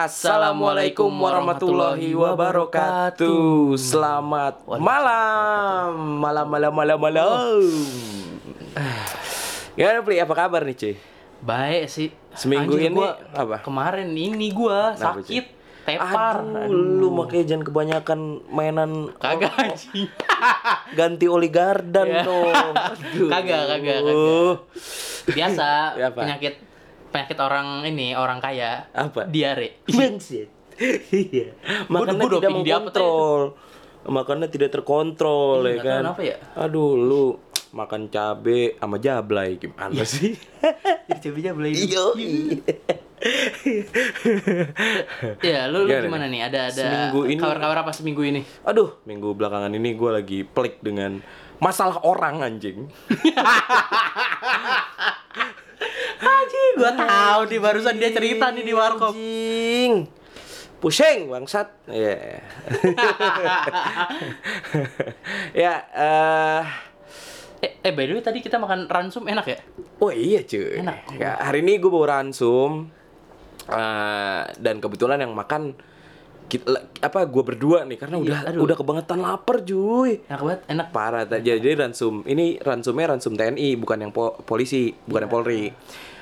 Assalamualaikum warahmatullahi wabarakatuh. Selamat malam, malam, malam, malam, malam. Gimana Pli? Apa kabar nih cuy? Baik sih. Seminggu Anjir, ini gua apa? Kemarin ini gua Kenapa, sakit, tepar. Aduh, lu makanya jangan kebanyakan mainan Kagak anjing. ganti oli gardan Iya. dong. Kagak, kagak, Uh, Biasa Ya, apa? penyakit penyakit orang ini, orang kaya. Apa? Diare. Bangsit. Iya. Gua udah tidak apa mengkontrol. Makannya tidak terkontrol Iya, ya kan. kenapa ya? Aduh, lu makan cabe sama jablay gimana sih? Jadi coba beli. Iya. Ya, lu, lu Gimana gimana nih? Ada ada Seminggu ini- kabar-kabar apa seminggu ini? Aduh, minggu belakangan ini gue lagi pelik dengan masalah orang anjing. Anjing, gua tahu nih barusan dia cerita nih di warkop. Anjing. Pusing bangsat. Iya. ya, eh Eh, eh by the way tadi kita makan ransum enak ya? Oh iya cuy. Enak. Ya, hari ini gue bawa ransum Eh, dan kebetulan yang makan kita, apa gue berdua nih karena Iya, udah aduh. udah kebangetan lapar cuy. Enak banget, enak. Parah ta- jadi ransum ini ransumnya ransum TNI bukan yang po- polisi bukan yang Polri.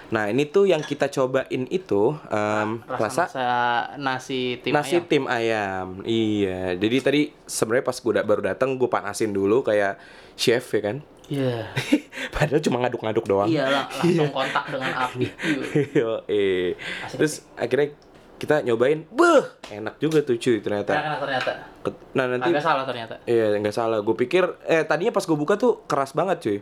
Nah ini tuh yang kita cobain itu em, Rasa, rasa, nasi tim nasi ayam. tim ayam. Iya. Jadi tadi sebenarnya pas gue baru datang gue panasin dulu kayak chef ya kan. Iya. Padahal cuma ngaduk-ngaduk doang. Iya lah, langsung kontak dengan api. Iya. Yo, eh. Asik, Terus akhirnya kita nyobain, beuh, enak juga tuh cuy ternyata. Enak ternyata. Ke- Nah nanti, Agak salah ternyata. iya nggak salah. Gue pikir, eh tadinya pas gue buka tuh keras banget cuy.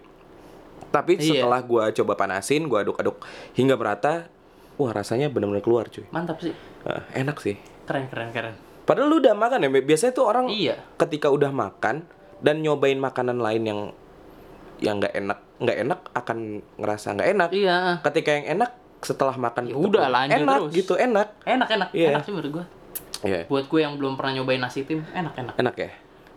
Tapi Iya. setelah gue coba panasin, gue aduk-aduk hingga merata, wah rasanya benar-benar keluar cuy. Mantap sih. Ah, enak sih. Keren keren keren. Padahal lu udah makan ya, biasanya tuh orang Iya. ketika udah makan dan nyobain makanan lain yang yang nggak enak, nggak enak akan ngerasa nggak enak. Iya. Ketika yang enak setelah makan Ya itu udah, lanjut enak terus. gitu enak Enak enak. Iya. Enak sih menurut gua. Iya. Buat gue yang belum pernah nyobain nasi tim, enak enak. enak ya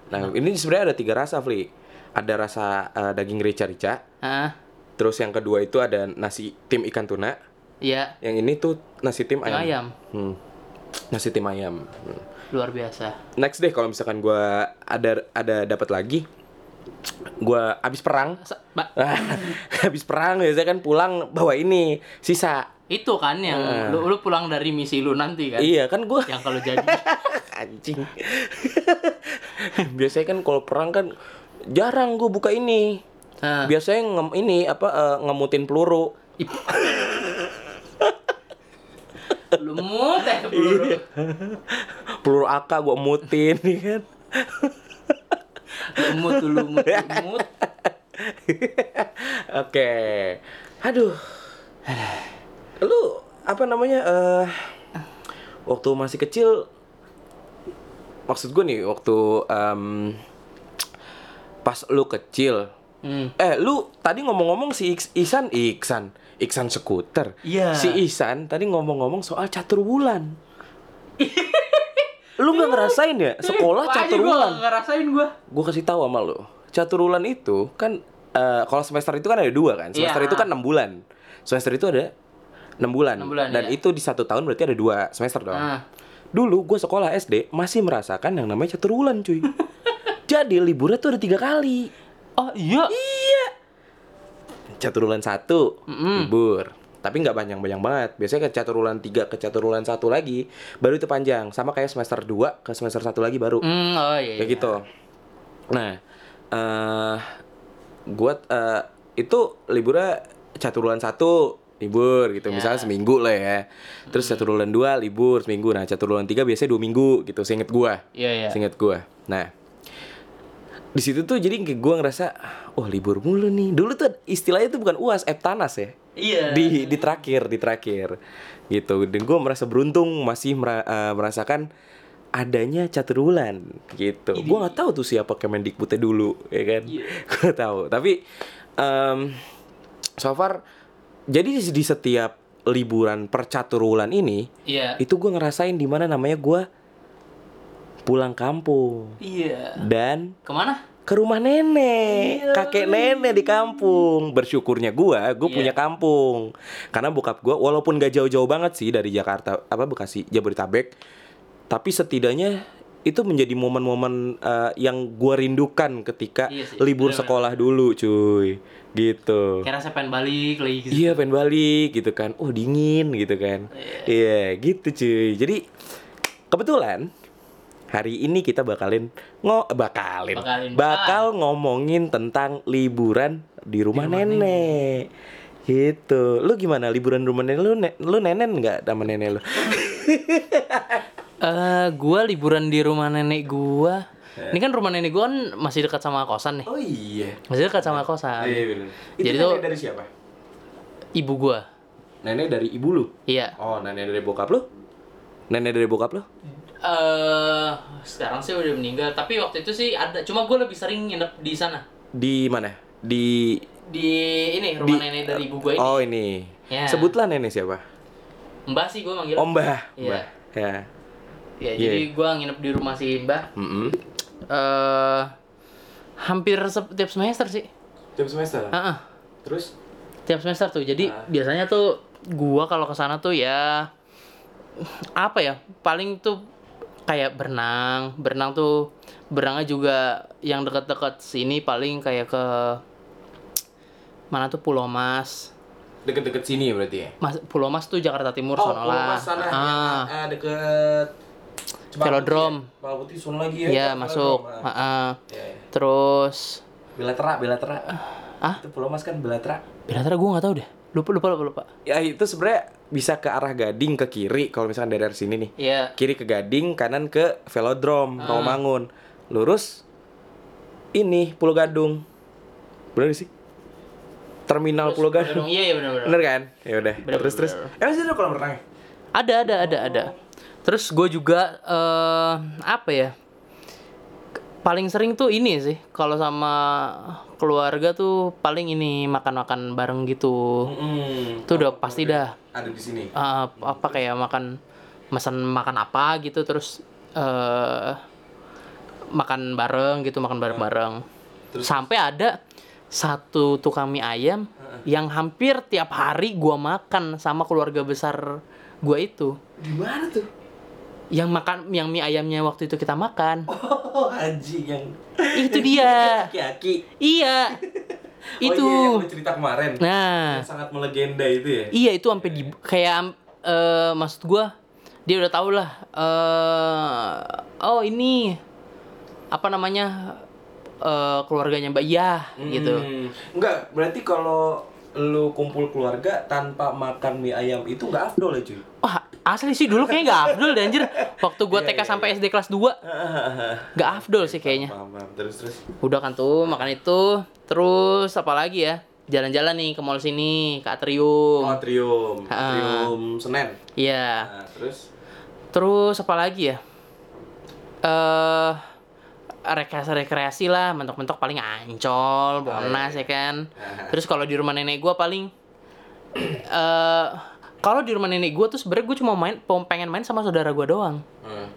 nah ini sebenarnya ada tiga rasa Fli ada rasa eh, daging rica-rica Ah, terus yang kedua itu ada nasi tim ikan tuna iya. yang ini tuh nasi tim ayam, ayam. Hmm. nasi tim ayam Hmm. Luar biasa. next deh kalau misalkan gua ada ada dapat lagi gua habis perang habis perang biasanya kan pulang bawa ini sisa itu kan yang lu, lu pulang dari misi lu nanti kan. iya kan gua Yang kalau jadi anjing biasanya kan kalau perang kan jarang gue buka ini. Ah. biasanya ngem, ini apa eh, ngemutin peluru. Lumut ya peluru. peluru AK gue mutin nih kan? Lumut lumut lumut. oke. Aduh. Lu apa namanya eh waktu masih kecil maksud gue nih waktu em, pas lu kecil Hmm. eh lu tadi ngomong-ngomong si Iks- Ihsan Iksan Iksan skuter Iya. si Ihsan tadi ngomong-ngomong soal catur bulan lu nggak ngerasain ya sekolah Wah, catur gua bulan nggak ngerasain gua. gue kasih tahu sama lu catur bulan itu kan eh, kalau semester itu kan ada dua kan semester Iya. itu kan enam bulan semester itu ada enam bulan, bulan, dan iya. itu di satu tahun berarti ada dua semester dong Ah. dulu gue sekolah SD masih merasakan yang namanya catur bulan cuy jadi liburnya tuh ada tiga kali Oh iya. caturulan satu Mm-mm. libur tapi nggak panjang-panjang banget biasanya ke caturulan tiga ke caturulan satu lagi baru itu panjang sama kayak semester 2 ke semester satu lagi baru Hmm, oh iya. kayak iya. gitu nah eh gua eh, itu liburnya caturulan satu libur gitu Ya. misalnya seminggu lah ya terus caturulan dua libur seminggu nah caturulan tiga biasanya dua minggu gitu seinget gua Iya iya. Seingat gua. Nah, di situ tuh jadi kayak gua ngerasa, oh libur mulu nih. Dulu tuh istilahnya tuh bukan uas, eptanas ya. Iya. Di di terakhir, di terakhir. Gitu. Dan gua merasa beruntung masih mera- eh, merasakan adanya catur bulan gitu. Gua nggak tahu tuh siapa Kemendikbudnya dulu, ya kan? Iya. Gua tahu. Tapi em, so far jadi di, setiap liburan percaturulan ini Iya. itu gue ngerasain di mana namanya gue pulang kampung Iya. dan Ke mana? ke rumah nenek, kakek nenek di kampung. Bersyukurnya gua, gua Iya. punya kampung. Karena bokap gua walaupun gak jauh-jauh banget sih dari Jakarta, apa Bekasi, Jabodetabek, tapi setidaknya itu menjadi momen-momen eh, yang gua rindukan ketika Iya sih, libur bener-bener. sekolah dulu, cuy. Gitu. Kira saya pengen balik lagi gitu. Iya pengen balik gitu kan Oh dingin gitu kan Iya gitu cuy Jadi kebetulan Hari ini kita bakalin ngo bakalin, Bakalin. bakal ngomongin tentang liburan di rumah, Di rumah nenek. Gitu. Lu gimana liburan di rumah nenek lu? Ne lu nenen nggak sama nenek lu? Eh, gua liburan di rumah nenek gua. Ini kan rumah nenek gua kan masih dekat sama kosan nih. Oh iya. Masih dekat sama kosan. bener. Itu Jadi nenek tuh- dari siapa? Ibu gua. Nenek dari ibu lu. Iya. Oh, nenek dari bokap lu? Nenek dari bokap lu? Eh, sekarang sih udah meninggal, tapi waktu itu sih ada. Cuma gua lebih sering nginep di sana. Di mana? Di Di ini rumah Di- nenek dari ibu gua ini. Oh ini. Ya. Sebutlah nenek siapa? Mbah sih gua manggil. Oh Mbah. Iya. Mbah. Ya. Ya, Iya. jadi gua nginep di rumah si Mbah. Mm-mm. Eh, hampir setiap semester sih. Tiap semester. Heeh. Terus? tiap semester tuh jadi Ah. biasanya tuh gua kalau ke sana tuh ya apa ya paling tuh kayak berenang berenang tuh berenangnya juga yang dekat-dekat sini paling kayak ke mana tuh Pulau Mas Deket-deket sini berarti ya? Mas Pulau Mas tuh Jakarta Timur Oh, sono Pulau lah Mas sana. ah Ah, ah, deket Velodrome. Putih sono lagi ya. ya masuk Ah. Ah, ah. Ya, ya. terus Bilatera, Bilatera. ah Itu Pulau Mas kan Bilatera. Bilatera gua nggak tahu deh lupa lupa lupa lupa Ya itu sebenarnya bisa ke arah Gading ke kiri kalau misalkan dari sini nih. Iya Kiri ke Gading, kanan ke Velodrome, Ah. Rawamangun. Lurus ini Pulau Gadung. Bener sih? Terminal Pulau Gadung. iya iya benar benar Bener kan? Ya udah. Terus terus. Emang sih ada kolam renang? ya? Ada, ada, ada, ada. Terus gue juga eh apa ya? Paling sering tuh ini sih, kalau sama keluarga tuh paling ini makan-makan bareng gitu. Mm-mm. Itu udah pasti dah. Ada di sini. Eh, apa kayak makan pesan makan apa gitu terus eh makan bareng gitu, makan bareng-bareng. Terus? Sampai ada satu tukang mie ayam yang hampir tiap hari gua makan sama keluarga besar gua itu Di mana tuh? Yang makan yang mie ayamnya waktu itu kita makan Oh, Haji yang itu dia aki-aki. iya itu Oh, iya, yang cerita kemarin. nah Yang sangat melegenda itu ya. iya itu sampai di kayak eh maksud gua dia udah tau lah eh oh ini apa namanya eh keluarganya mbak iya gitu Hmm. Enggak, berarti kalau lu kumpul keluarga tanpa makan mie ayam itu nggak afdol ya cuy? wah asli sih dulu kayaknya nggak afdol deh anjir waktu gua Iya, TK iya, sampai SD kelas 2 nggak afdol sih kayaknya Paham, paham. Terus terus. Udah kan tuh makan itu, terus apa lagi ya? Jalan-jalan nih ke mall sini, ke Atrium. Oh, Atrium. Atrium Senen. Iya. Nah, terus Terus apa lagi ya? Eh rekreasi-rekreasi lah, mentok-mentok paling ancol, Monas ya kan. Terus kalau di rumah nenek gua paling eh kalau di rumah nenek gua tuh sebenarnya gua cuma main pengen main sama saudara gua doang. Hmm.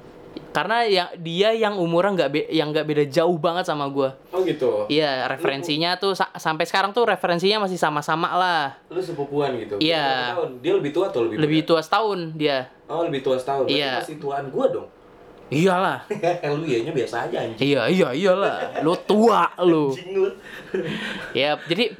Karena yang dia yang umurnya nggak be- yang nggak beda jauh banget sama gua. Oh gitu. Iya, referensinya tuh sa- sampai sekarang tuh referensinya masih sama-sama lah. Lu sepupuan gitu. Iya. Dia lebih tua atau lebih Lebih muda? tua setahun dia. Oh, lebih tua setahun. Iya. Masih tuaan gua dong. Iyalah. lu ianya biasa aja anjing. Iya, iya, iyalah. Lu tua lu. Anjing lu. Ya, jadi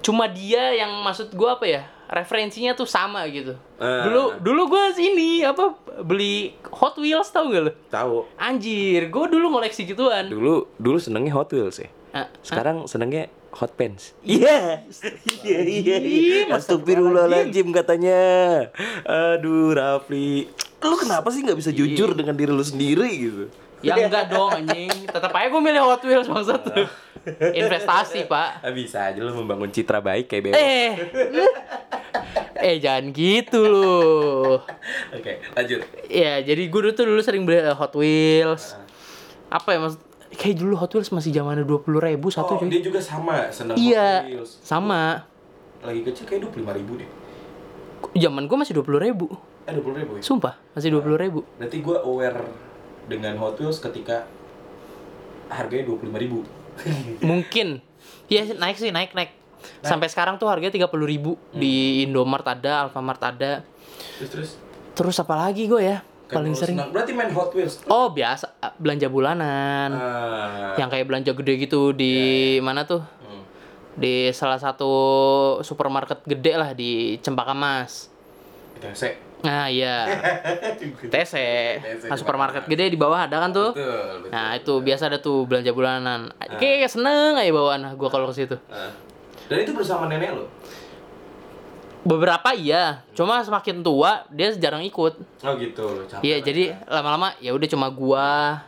cuma dia yang maksud gua apa ya? Referensinya tuh sama gitu. Ah. Dulu dulu gua ini apa beli Hot Wheels tau gak lu? Tahu. Anjir, gua dulu ngoleksi gituan. Dulu dulu senengnya Hot Wheels ya. Ah, Sekarang senengnya Hot Pants. Iya. Iya iya iya. Astagfirullahaladzim katanya. Aduh Rafli. Lu kenapa sih nggak bisa jujur dengan diri lu sendiri gitu? Ya enggak dong anjing. Tetap aja gua milih Hot Wheels maksud tuh. Investasi, Pak. Ah, bisa aja lu membangun citra baik kayak Bebo. Eh. eh jangan gitu loh. Oke, lanjut. Ya, jadi gue dulu tuh dulu sering beli uh, Hot Wheels. Apa ya maksud kayak dulu Hot Wheels masih zamannya dua puluh ribu satu oh, cuy. dia juga sama seneng Iya, Hot Wheels. sama. Lagi kecil kayak dua puluh ribu deh. Zaman gue masih dua puluh ribu. Eh dua puluh ribu ya? Sumpah, masih dua puluh ribu. Berarti gue aware dengan Hot Wheels ketika harganya dua puluh lima ribu. Mungkin. Iya naik sih, naik naik. Sampai sekarang tuh harganya tiga puluh ribu di Indomart ada, Alfamart ada. Terus terus. Terus apa lagi gue ya? Paling Kalau sering. senang- Berarti main Hot Wheels. Oh biasa belanja bulanan. Ah. Yang kayak belanja gede gitu di mana tuh? Hmm. Di salah satu supermarket gede lah di Cempaka Mas. TC. Nah iya, TC. Nah, supermarket gede di bawah ada kan tuh? Betul, betul. Nah itu biasa ada tuh belanja bulanan. Kayak seneng aja bawaan gue kalau ke situ. Ah. Dan itu bersama nenek lo. Beberapa iya, cuma semakin tua dia jarang ikut. Oh gitu, capek. Iya jadi ya. lama-lama ya udah cuma gua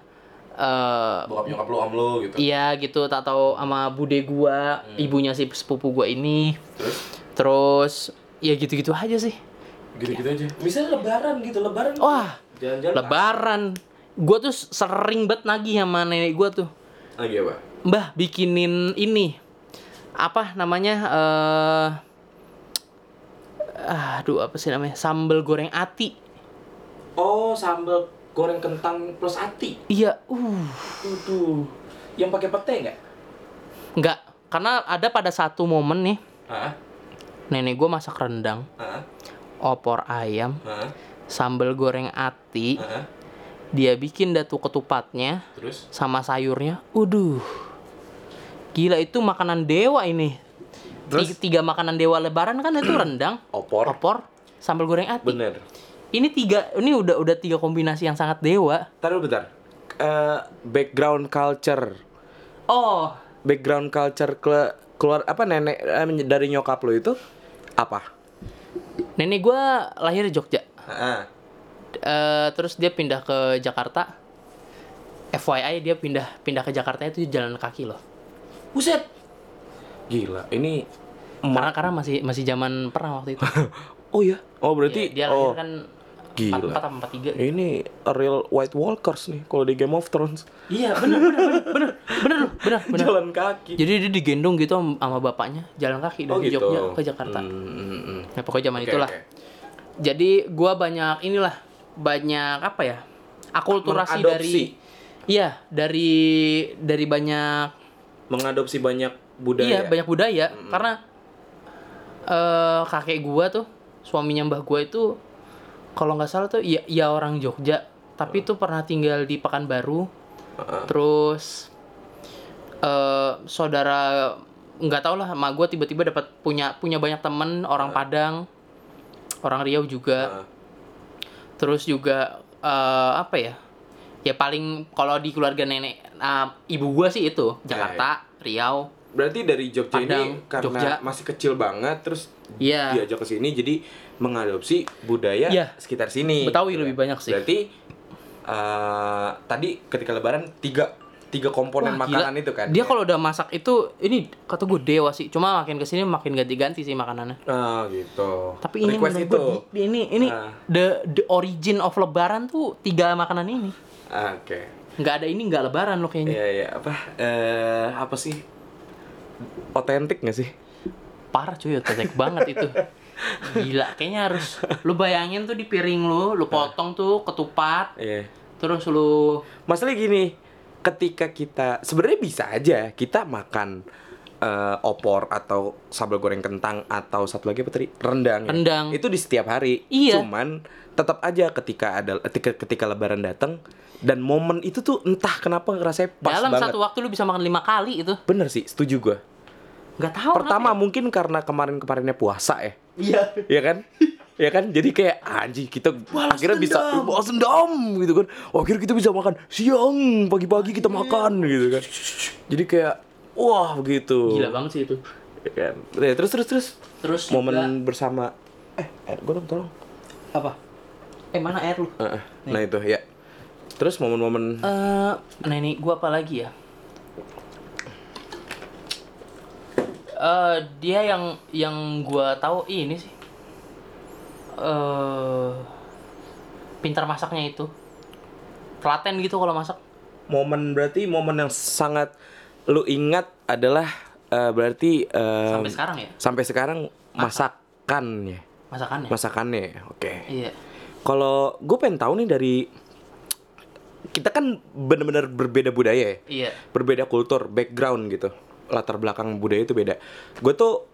eh bokap nyokap lo om lo gitu. iya gitu tak tahu sama bude gua, ibunya si sepupu gua ini. Terus Terus ya gitu-gitu aja sih. Gitu-gitu aja. Misalnya lebaran gitu, lebaran. Wah, Jalan-jalan. lebaran. Gua tuh sering banget nagih sama nenek gua tuh. Lagi apa? Mbah bikinin ini. Apa namanya? eh aduh apa sih namanya? Sambal goreng ati. Oh, sambal goreng kentang plus ati. Iya, uh. Tuh, Yang pakai pete nggak? Enggak, karena ada pada satu momen nih, Hah? nenek gue masak rendang, Hah? Opor ayam, Hah? sambal goreng ati, Hah? dia bikin datu ketupatnya Terus? sama sayurnya. Uduh. Gila itu makanan dewa ini. Terus? Tiga, tiga makanan dewa lebaran kan itu rendang, Opor. opor, sambal goreng ati. Bener. Ini tiga, ini udah udah tiga kombinasi yang sangat dewa. Taruh bentar. Eh, background culture. Oh, Background culture ke keluar apa nenek eh, dari nyokap lo itu apa? Nenek gue lahir di Jogja. Heeh. Eh, terus dia pindah ke Jakarta. FYI dia pindah pindah ke Jakarta itu jalan kaki loh. Buset. Gila, ini Karena karena masih masih zaman perang waktu itu. Oh ya. Oh berarti dia, dia lahir oh kan gila. 44 apa 43 gitu. ini real White Walkers nih kalau di Game of Thrones. Iya, bener bener loh, bener bener. Jalan kaki. Jadi dia digendong gitu sama bapaknya jalan kaki dari Jogja ke Jakarta. Hmm, hmm, hmm. Nah, pokoknya zaman Oke, itulah. oke. Jadi gua banyak inilah banyak apa ya? Akulturasi dari Iya, dari dari banyak Mengadopsi banyak budaya. Iya, banyak budaya karena eh kakek gua tuh, suaminya mbah gua itu kalau nggak salah tuh ya, ya orang Jogja, tapi tuh pernah tinggal di Pekanbaru. Heeh. Terus eh saudara nggak tahu lah, mak gua tiba-tiba dapat punya punya banyak temen orang Padang, orang Riau juga. Heeh. Terus juga eh apa ya? Ya paling kalau di keluarga nenek eh, ibu gua sih itu Jakarta, Riau. Berarti dari Jogja Padang, ini karena Jogja. masih kecil banget terus Iya. diajak ke sini jadi mengadopsi budaya Iya. sekitar sini. Betawi lebih banyak sih. Berarti eh, tadi ketika lebaran tiga tiga komponen Wah, makanan gila. itu kan. Dia kalau udah masak itu ini kata gue dewa sih. Cuma makin ke sini makin ganti-ganti sih makanannya. Ah gitu. Tapi ini request itu. di- ini ini Ah. the the origin of lebaran tuh tiga makanan ini. Ah, Oke. Nggak ada ini nggak lebaran loh kayaknya. Iya iya apa eh apa sih? Otentik gak sih? Parah cuy, tetek banget itu. Gila, kayaknya harus lu bayangin tuh di piring lu, lu potong tuh ketupat, Iya. terus lu Masalahnya gini, ketika kita sebenarnya bisa aja kita makan eh, opor atau sambal goreng kentang atau satu lagi apa tadi rendang. ya. Rendang. Itu di setiap hari. Iya. Cuman tetap aja ketika ada ketika, ketika lebaran datang dan momen itu tuh entah kenapa ngerasa pas dalam banget. satu waktu lu bisa makan lima kali itu. Bener sih, setuju gua. Nggak tahu. Pertama kenapa mungkin karena kemarin-kemarinnya puasa ya. Ya. Iya. Iya kan? Ya kan? Jadi kayak anjing kita akhirnya bisa balas dendam gitu kan. Oh, akhirnya kita bisa makan siang, pagi-pagi kita makan gitu kan. Jadi kayak wah begitu. Gila banget sih itu. Ya kan? Ya, terus terus terus Terus momen juga- bersama eh, eh gue dong tolong. apa? Eh mana air lu? Heeh. Nah itu ya. Terus momen-momen Eh, nenek gua apa lagi ya? Eh, dia yang yang gua tahu ini sih. Eh, pintar masaknya itu. Telaten gitu kalau masak. momen berarti momen yang sangat lu ingat adalah eh, berarti eh, Sampai sekarang ya sampai sekarang masakannya. masakannya. Masakannya. Oke. Iya. Kalau gue pengen tahu nih dari kita kan bener-bener berbeda budaya ya Iya. berbeda kultur background gitu latar belakang budaya itu beda gue tuh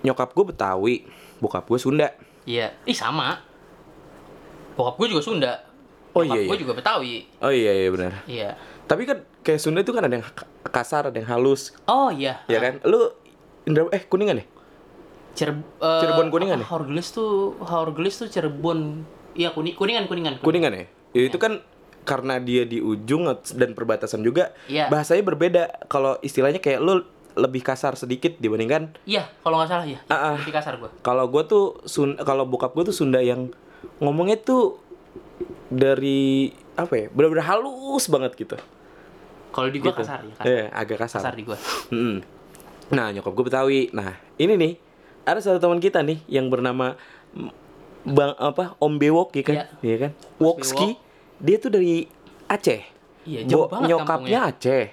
nyokap gue betawi bokap gue sunda Iya. Ih sama. Bokap gue juga Sunda. Oh, Bokap iya, gue iya. juga Betawi. oh iya iya benar Iya. tapi kan kayak sunda itu kan ada yang kasar ada yang halus Oh iya. ya kan lu Indra eh kuningan ya Cireb eh, Cirebon Kuningan ya? Haurgelis tuh Haurgelis tuh Cirebon. Iya kuning kuningan kuningan. kuningan ya Ya, itu kan karena dia di ujung dan perbatasan juga Iya. bahasanya berbeda kalau istilahnya kayak lu lebih kasar sedikit dibandingkan Iya, kalau nggak salah ya. Ah, ah. Lebih kasar gue. kalau gue tuh sun kalau bokap gue tuh Sunda yang ngomongnya tuh dari apa ya benar-benar halus banget gitu Kalau di gue Gitu. kasar ya. Kasar, Iya, agak kasar. kasar di gue. Mm-mm. Nah, nyokap gue Betawi. Nah, ini nih ada satu teman kita nih yang bernama mm, Bang apa Om Bewok ya kan? Iya. Iya kan? Wokski. Dia tuh dari Aceh. Iya, jauh Bo- banget nyokapnya kampungnya. Aceh.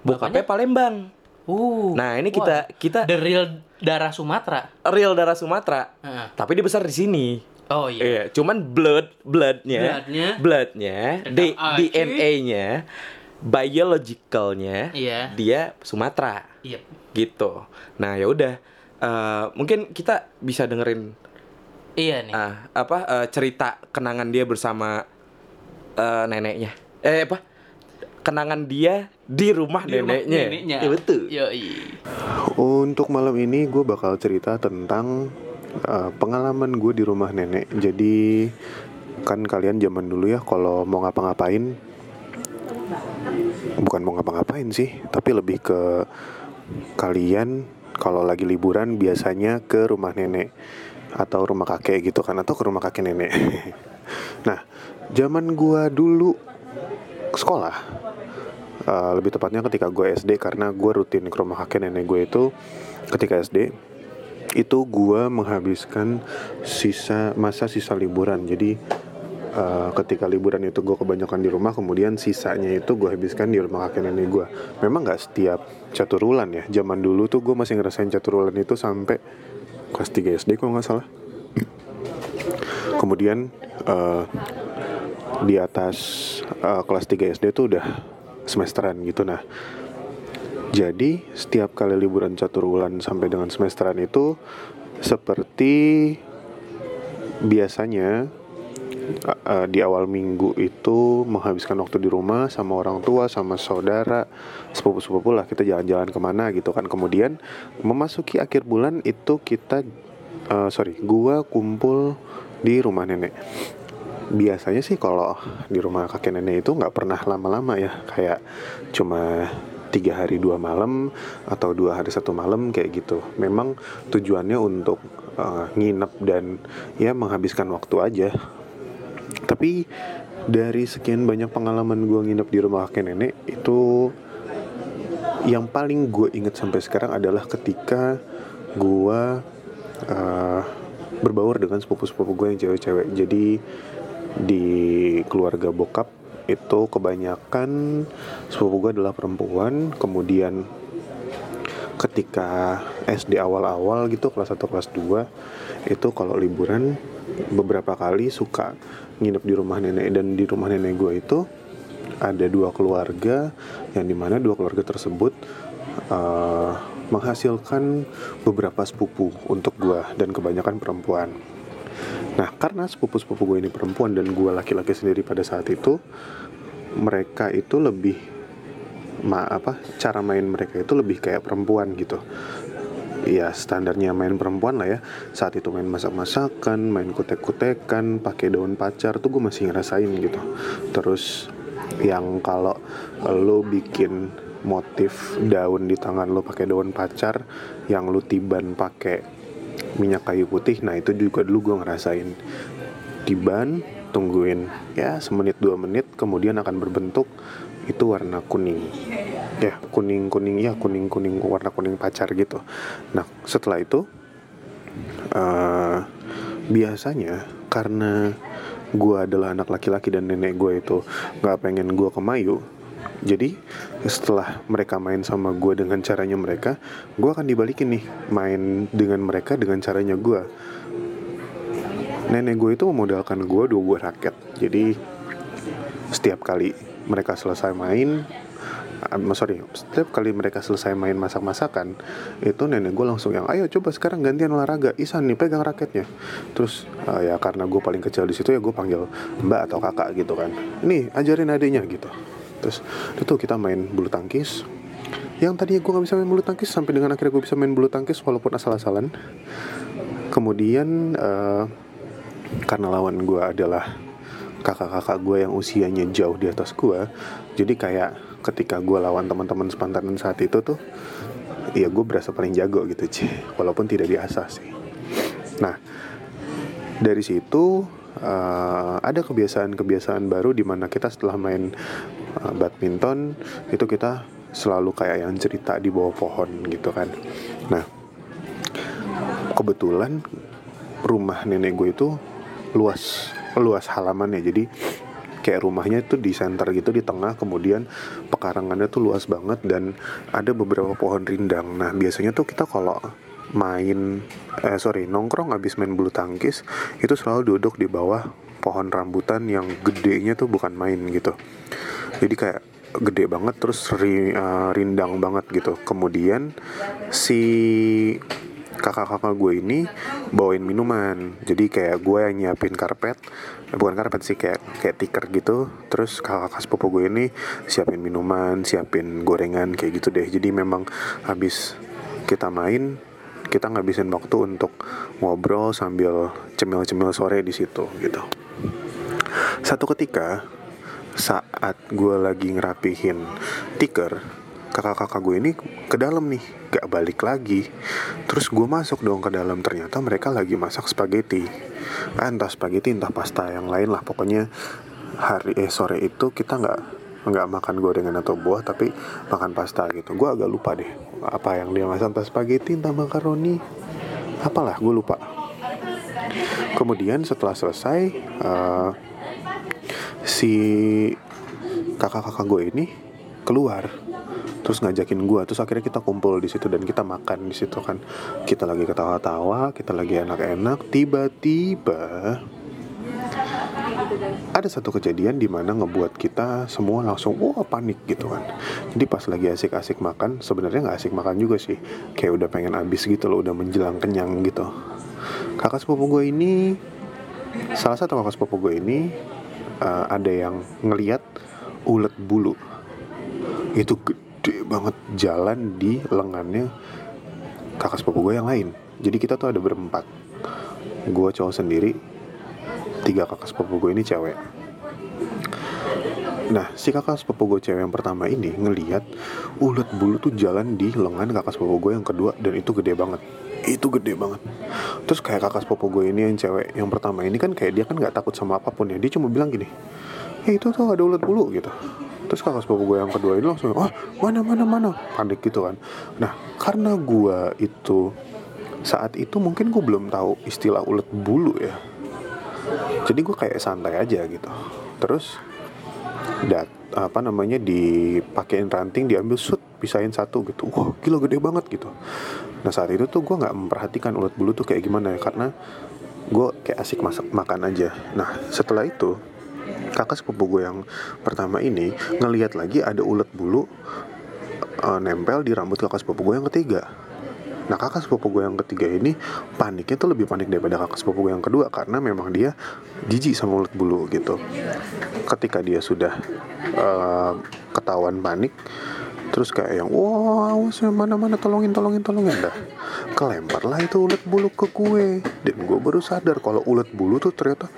Bokapnya Palembang. Uh. Nah, ini kita wah. kita the real darah Sumatera. real darah Sumatera. Heeh. Tapi dia besar di sini. Oh iya. Iya, cuman blood bloodnya, Bloodnya. bloodnya, D-. DNA-nya, biologicalnya, Iya. dia Sumatera Iya. gitu. Nah ya udah, Eh, mungkin kita bisa dengerin Iya nih. ah, apa eh, cerita kenangan dia bersama eh, neneknya. Eh apa? Kenangan dia di rumah Di rumah neneknya. neneknya. Ya betul. Yoi. Untuk malam ini gue bakal cerita tentang uh, pengalaman gue di rumah nenek. Jadi kan kalian zaman dulu ya kalau mau ngapa-ngapain bukan mau ngapa-ngapain sih, tapi lebih ke kalian kalau lagi liburan biasanya ke rumah nenek atau rumah kakek gitu kan atau ke rumah kakek nenek. nah, zaman gua dulu sekolah Uh, lebih tepatnya ketika gue SD karena gue rutin ke rumah kakek nenek gue itu ketika SD itu gue menghabiskan sisa masa sisa liburan. Jadi uh, ketika liburan itu gue kebanyakan di rumah kemudian sisanya itu gue habiskan di rumah kakek nenek gue memang nggak setiap catur bulan ya. Zaman dulu tuh gue masih ngerasain catur bulan itu sampai kelas 3 SD kalau nggak salah. Kemudian uh, di atas uh, kelas 3 SD tuh udah semesteran gitu. Nah jadi setiap kali liburan catur bulan sampai dengan semesteran itu seperti biasanya uh, di awal minggu itu menghabiskan waktu di rumah sama orang tua sama saudara sepupu-sepupu lah kita jalan-jalan ke mana gitu kan. Kemudian memasuki akhir bulan itu kita uh, sorry gua kumpul di rumah nenek biasanya sih kalau di rumah kakek nenek itu nggak pernah lama-lama ya. Kayak cuma tiga hari dua malam atau dua hari satu malam kayak gitu. Memang tujuannya untuk uh, nginep dan ya menghabiskan waktu aja. Tapi dari sekian banyak pengalaman gue nginep di rumah kakek nenek itu yang paling gue inget sampai sekarang adalah ketika gue uh, berbaur dengan sepupu-sepupu gue yang cewek-cewek. Jadi di keluarga bokap itu kebanyakan sepupu gue adalah perempuan. Kemudian ketika SD awal-awal gitu kelas 1 kelas 2 itu kalau liburan beberapa kali suka nginep di rumah nenek. Dan di rumah nenek gue itu ada dua keluarga yang di mana dua keluarga tersebut eh, menghasilkan beberapa sepupu untuk gue dan kebanyakan perempuan Nah, karena sepupu-sepupu gue ini perempuan dan gue laki-laki sendiri pada saat itu, mereka itu lebih ma apa cara main mereka itu lebih kayak perempuan gitu. Ya standarnya main perempuan lah ya. Saat itu main masak-masakan, main kutek-kutekan, pakai daun pacar tuh gue masih ngerasain gitu. Terus yang kalau lo bikin motif daun di tangan lo pakai daun pacar, yang lo tiban pakai minyak kayu putih. Nah itu juga dulu gue ngerasain. Tiban tungguin ya semenit dua menit kemudian akan berbentuk itu warna kuning. Ya kuning kuning ya kuning kuning warna kuning pacar gitu. Nah setelah itu eh, biasanya karena gue adalah anak laki-laki dan nenek gue itu nggak pengen gue kemayu jadi setelah mereka main sama gue dengan caranya mereka, gue akan dibalikin nih main dengan mereka dengan caranya gue. Nenek gue itu memodalkan gue dua buah raket. Jadi setiap kali mereka selesai main um, sorry setiap kali mereka selesai main masak-masakan itu nenek gue langsung yang ayo coba sekarang gantian olahraga Isan nih pegang raketnya terus uh, ya karena gue paling kecil di situ ya gue panggil mbak atau kakak gitu kan nih ajarin adiknya gitu terus itu kita main bulu tangkis. Yang tadinya gue nggak bisa main bulu tangkis sampai dengan akhirnya gue bisa main bulu tangkis walaupun asal-asalan. Kemudian uh, karena lawan gue adalah kakak-kakak gue yang usianya jauh di atas gue jadi kayak ketika gue lawan teman-teman sepantaran saat itu tuh ya gue berasa paling jago gitu sih walaupun tidak diasah sih. Nah dari situ uh, ada kebiasaan-kebiasaan baru di mana kita setelah main badminton itu kita selalu kayak yang cerita di bawah pohon gitu kan. Nah kebetulan rumah nenek gue itu luas luas halamannya. Jadi kayak rumahnya itu di center gitu di tengah. Kemudian pekarangannya tuh luas banget dan ada beberapa pohon rindang. Nah biasanya tuh kita kalau main eh sorry nongkrong habis main bulu tangkis itu selalu duduk di bawah pohon rambutan yang gedenya tuh bukan main gitu jadi kayak gede banget terus ri, uh, rindang banget gitu. Kemudian si kakak-kakak gue ini bawain minuman. Jadi kayak gue yang nyiapin karpet eh, bukan karpet sih kayak kayak tiker gitu. Terus kakak-kakak sepupu gue ini siapin minuman siapin gorengan kayak gitu deh. Jadi memang habis kita main kita ngabisin waktu untuk ngobrol sambil cemil-cemil sore di situ gitu. Satu ketika saat gue lagi ngerapihin tiker kakak-kakak gue ini ke dalam nih gak balik lagi. Terus gue masuk dong ke dalam ternyata mereka lagi masak spaghetti. Ah, entah spaghetti entah pasta yang lain lah pokoknya hari eh sore itu kita nggak nggak makan gorengan atau buah tapi makan pasta gitu. Gue agak lupa deh apa yang dia masak entah spaghetti entah makaroni apalah gue lupa. Kemudian setelah selesai uh, si kakak-kakak gue ini keluar terus ngajakin gue terus akhirnya kita kumpul di situ dan kita makan di situ kan. Kita lagi ketawa-tawa kita lagi enak-enak tiba-tiba ada satu kejadian di mana ngebuat kita semua langsung wah panik gitu kan. Jadi pas lagi asik-asik makan sebenarnya nggak asik makan juga sih. Kayak udah pengen habis gitu loh udah menjelang kenyang gitu. Kakak sepupu gue ini salah satu kakak sepupu gue ini uh, ada yang ngeliat ulet bulu. Itu gede banget jalan di lengannya kakak sepupu gue yang lain. Jadi kita tuh ada berempat. Gue cowok sendiri tiga kakak sepupu gue ini cewek. Nah, si kakak sepupu gue cewek yang pertama ini ngeliat ulet bulu tuh jalan di lengan kakak sepupu gue yang kedua dan itu gede banget. Itu gede banget. Terus kayak kakak sepupu gue ini yang cewek yang pertama ini kan kayak dia kan nggak takut sama apa pun ya. Dia cuma bilang gini, eh itu tuh ada ulet bulu gitu. Terus kakak sepupu gue yang kedua ini langsung oh mana mana mana? Panik gitu kan. Nah karena gue itu saat itu mungkin gue belum tahu istilah ulet bulu ya. Jadi gue kayak santai aja gitu. Terus dat apa namanya dipakein ranting diambil shoot pisahin satu gitu. Wah gila gede banget gitu nah saat itu tuh gue nggak memperhatikan ulet bulu tuh kayak gimana ya karena gue kayak asik masak makan aja nah setelah itu kakak sepupu gue yang pertama ini ngelihat lagi ada ulet bulu uh, nempel di rambut kakak sepupu gue yang ketiga Nah kakak sepupu gue yang ketiga ini paniknya tuh lebih panik daripada kakak sepupu gue yang kedua karena memang dia jijik sama ulet bulu gitu. Ketika dia sudah uh, ketahuan panik, terus kayak yang wah mana mana tolongin tolongin tolongin. Dah kelempar lah itu ulet bulu ke gue dan gue baru sadar kalau ulet bulu tuh ternyata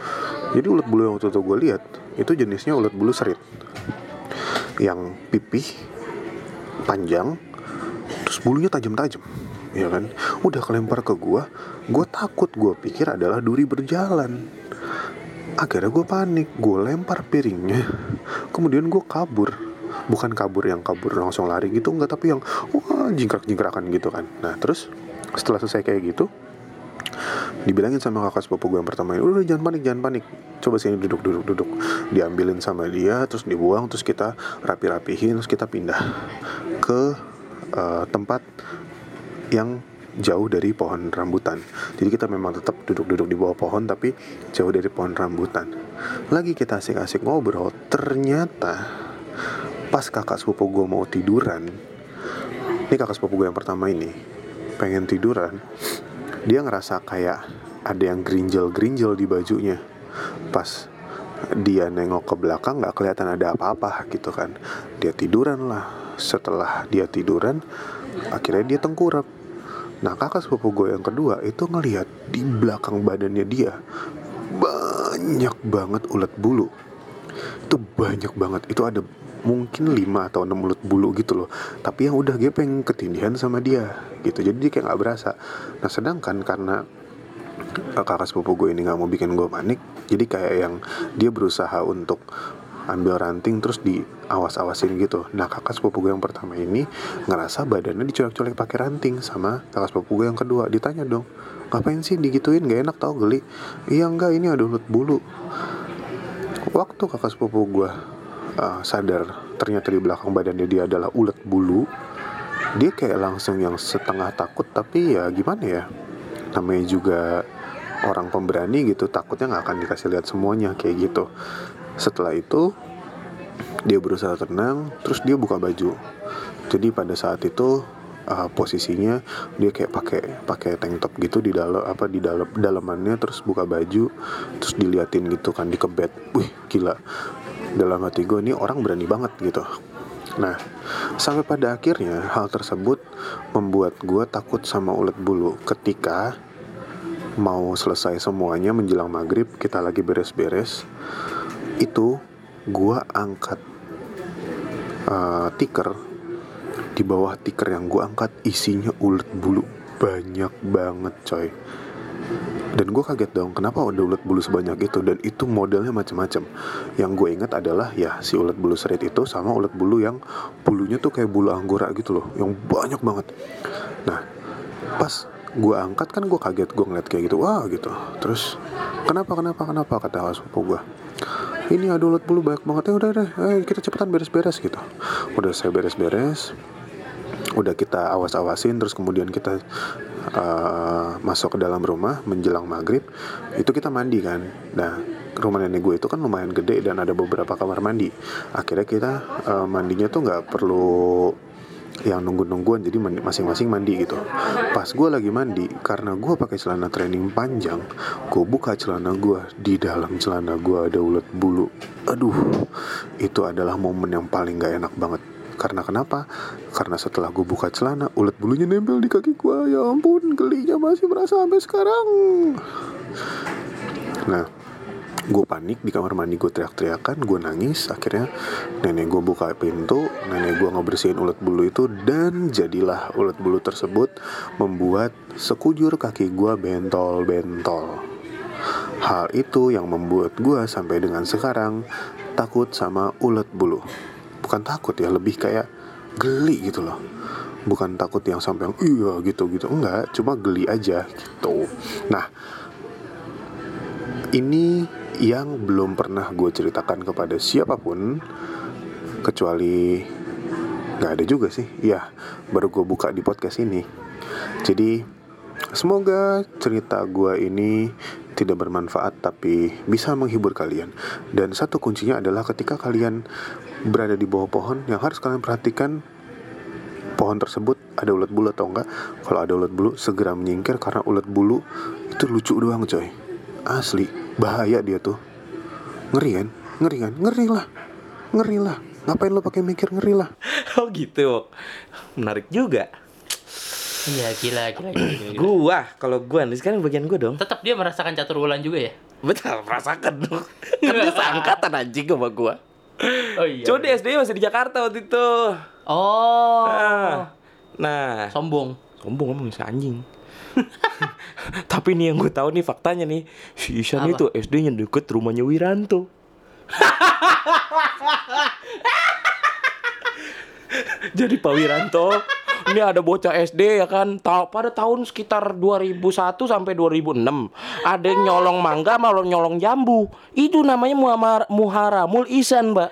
jadi ulet bulu yang waktu itu gue lihat itu jenisnya ulet bulu serit. Yang pipih panjang terus bulunya tajam-tajam ya kan? Udah kelempar ke gue gue takut gue pikir adalah duri berjalan. Akhirnya gue panik gue lempar piringnya kemudian gue kabur bukan kabur yang kabur langsung lari gitu enggak tapi yang wah jingkrak jingkrakan gitu kan nah terus setelah selesai kayak gitu dibilangin sama kakak sepupu gue yang pertama udah jangan panik jangan panik coba sini duduk duduk duduk diambilin sama dia terus dibuang terus kita rapi rapihin terus kita pindah ke uh, tempat yang jauh dari pohon rambutan. Jadi kita memang tetap duduk-duduk di bawah pohon tapi jauh dari pohon rambutan. Lagi kita asik-asik ngobrol, ternyata pas kakak sepupu gue mau tiduran, ini kakak sepupu gue yang pertama ini pengen tiduran, dia ngerasa kayak ada yang gerinjel-gerinjel di bajunya. Pas dia nengok ke belakang nggak kelihatan ada apa-apa gitu kan. Dia tiduran lah. Setelah dia tiduran, akhirnya dia tengkurap. Nah kakak sepupu gue yang kedua itu ngelihat di belakang badannya dia banyak banget ulat bulu. Itu banyak banget. Itu ada mungkin 5 atau 6 ulat bulu gitu loh. Tapi yang udah gepeng ketindihan sama dia gitu. Jadi dia kayak nggak berasa. Nah sedangkan karena eh, kakak sepupu gue ini nggak mau bikin gue panik, jadi kayak yang dia berusaha untuk ambil ranting terus diawas-awasin gitu. Nah kakak sepupu gue yang pertama ini ngerasa badannya dicolek-colek pakai ranting sama kakak sepupu gue yang kedua. Ditanya dong, ngapain sih digituin? Gak enak tau geli. Iya enggak ini ada ulat bulu. Waktu kakak sepupu gue uh, sadar ternyata di belakang badannya dia adalah ulat bulu, dia kayak langsung yang setengah takut tapi ya gimana ya? Namanya juga orang pemberani gitu takutnya nggak akan dikasih lihat semuanya kayak gitu. Setelah itu dia berusaha tenang terus dia buka baju. Jadi pada saat itu uh, posisinya dia kayak pakai pakai tank top gitu di dalam apa di dalam dalamannya terus buka baju terus diliatin gitu kan dikebet. Wih gila dalam hati gue ini orang berani banget gitu. Nah, sampai pada akhirnya hal tersebut membuat gue takut sama ulat bulu. Ketika mau selesai semuanya menjelang maghrib kita lagi beres-beres itu gua angkat uh, tiker. Di bawah tiker yang gua angkat isinya ulet bulu banyak banget coy dan gue kaget dong kenapa ada ulet bulu sebanyak itu? Dan itu modelnya macam-macam yang gue ingat adalah ya si ulet bulu serit itu sama ulet bulu yang bulunya tuh kayak bulu anggora gitu loh yang banyak banget. Nah pas gue angkat kan gue kaget gue ngeliat kayak gitu wah gitu. Terus kenapa kenapa kenapa? kata sepupu gue ini ada ulat bulu banyak banget. Ya udah deh ayo kita cepetan beres-beres gitu. Udah saya beres-beres udah kita awas-awasin terus kemudian kita uh, masuk ke dalam rumah menjelang maghrib itu kita mandi kan. Nah rumah nenek gue itu kan lumayan gede dan ada beberapa kamar mandi. Akhirnya kita uh, mandinya tuh nggak perlu yang nunggu-nungguan jadi masing-masing mandi gitu. Pas gue lagi mandi karena gue pakai celana training panjang gue buka celana gue di dalam celana gue ada ulat bulu. Aduh itu adalah momen yang paling gak enak banget karena kenapa? Karena setelah gue buka celana, ulat bulunya nempel di kaki gue. Ya ampun, gelinya masih berasa sampai sekarang. Nah, gue panik di kamar mandi gue teriak-teriakan gue nangis akhirnya nenek gue buka pintu nenek gue ngebersihin ulat bulu itu dan jadilah ulat bulu tersebut membuat sekujur kaki gue bentol-bentol hal itu yang membuat gue sampai dengan sekarang takut sama ulat bulu bukan takut ya lebih kayak geli gitu loh. Bukan takut yang sampai yang iya gitu gitu. Enggak cuma geli aja gitu. Nah ini yang belum pernah gue ceritakan kepada siapa pun kecuali nggak ada juga sih. Ya baru gue buka di podcast ini. Jadi semoga cerita gue ini tidak bermanfaat tapi bisa menghibur kalian. Dan satu kuncinya adalah ketika kalian berada di bawah pohon yang harus kalian perhatikan pohon tersebut ada ulat bulu atau enggak kalau ada ulat bulu segera menyingkir karena ulat bulu itu lucu doang coy asli bahaya dia tuh ngeri kan ngeri kan ngeri lah ngeri lah ngapain lo pakai mikir ngeri lah Oh gitu. Menarik juga. Iya gila gila gila. gila, gila. Gua, kalau gua nih sekarang bagian gua dong. Tetap dia merasakan catur bulan juga ya? Betul, merasakan dong. Kan dia seangkatan anjing sama gua. Oh iya. Cuma di SD masih di Jakarta waktu itu. Oh. Nah, nah Sombong. sombong emang si anjing. Tapi nih yang gue tahu nih faktanya nih, si Isan Apa? itu SD-nya deket rumahnya Wiranto. Jadi Pak Wiranto, ini ada bocah SD ya kan, ta- pada tahun sekitar 2001 sampai 2006 ada yang nyolong mangga malah nyolong jambu. Itu namanya muhamar, muharamul isan, Mbak.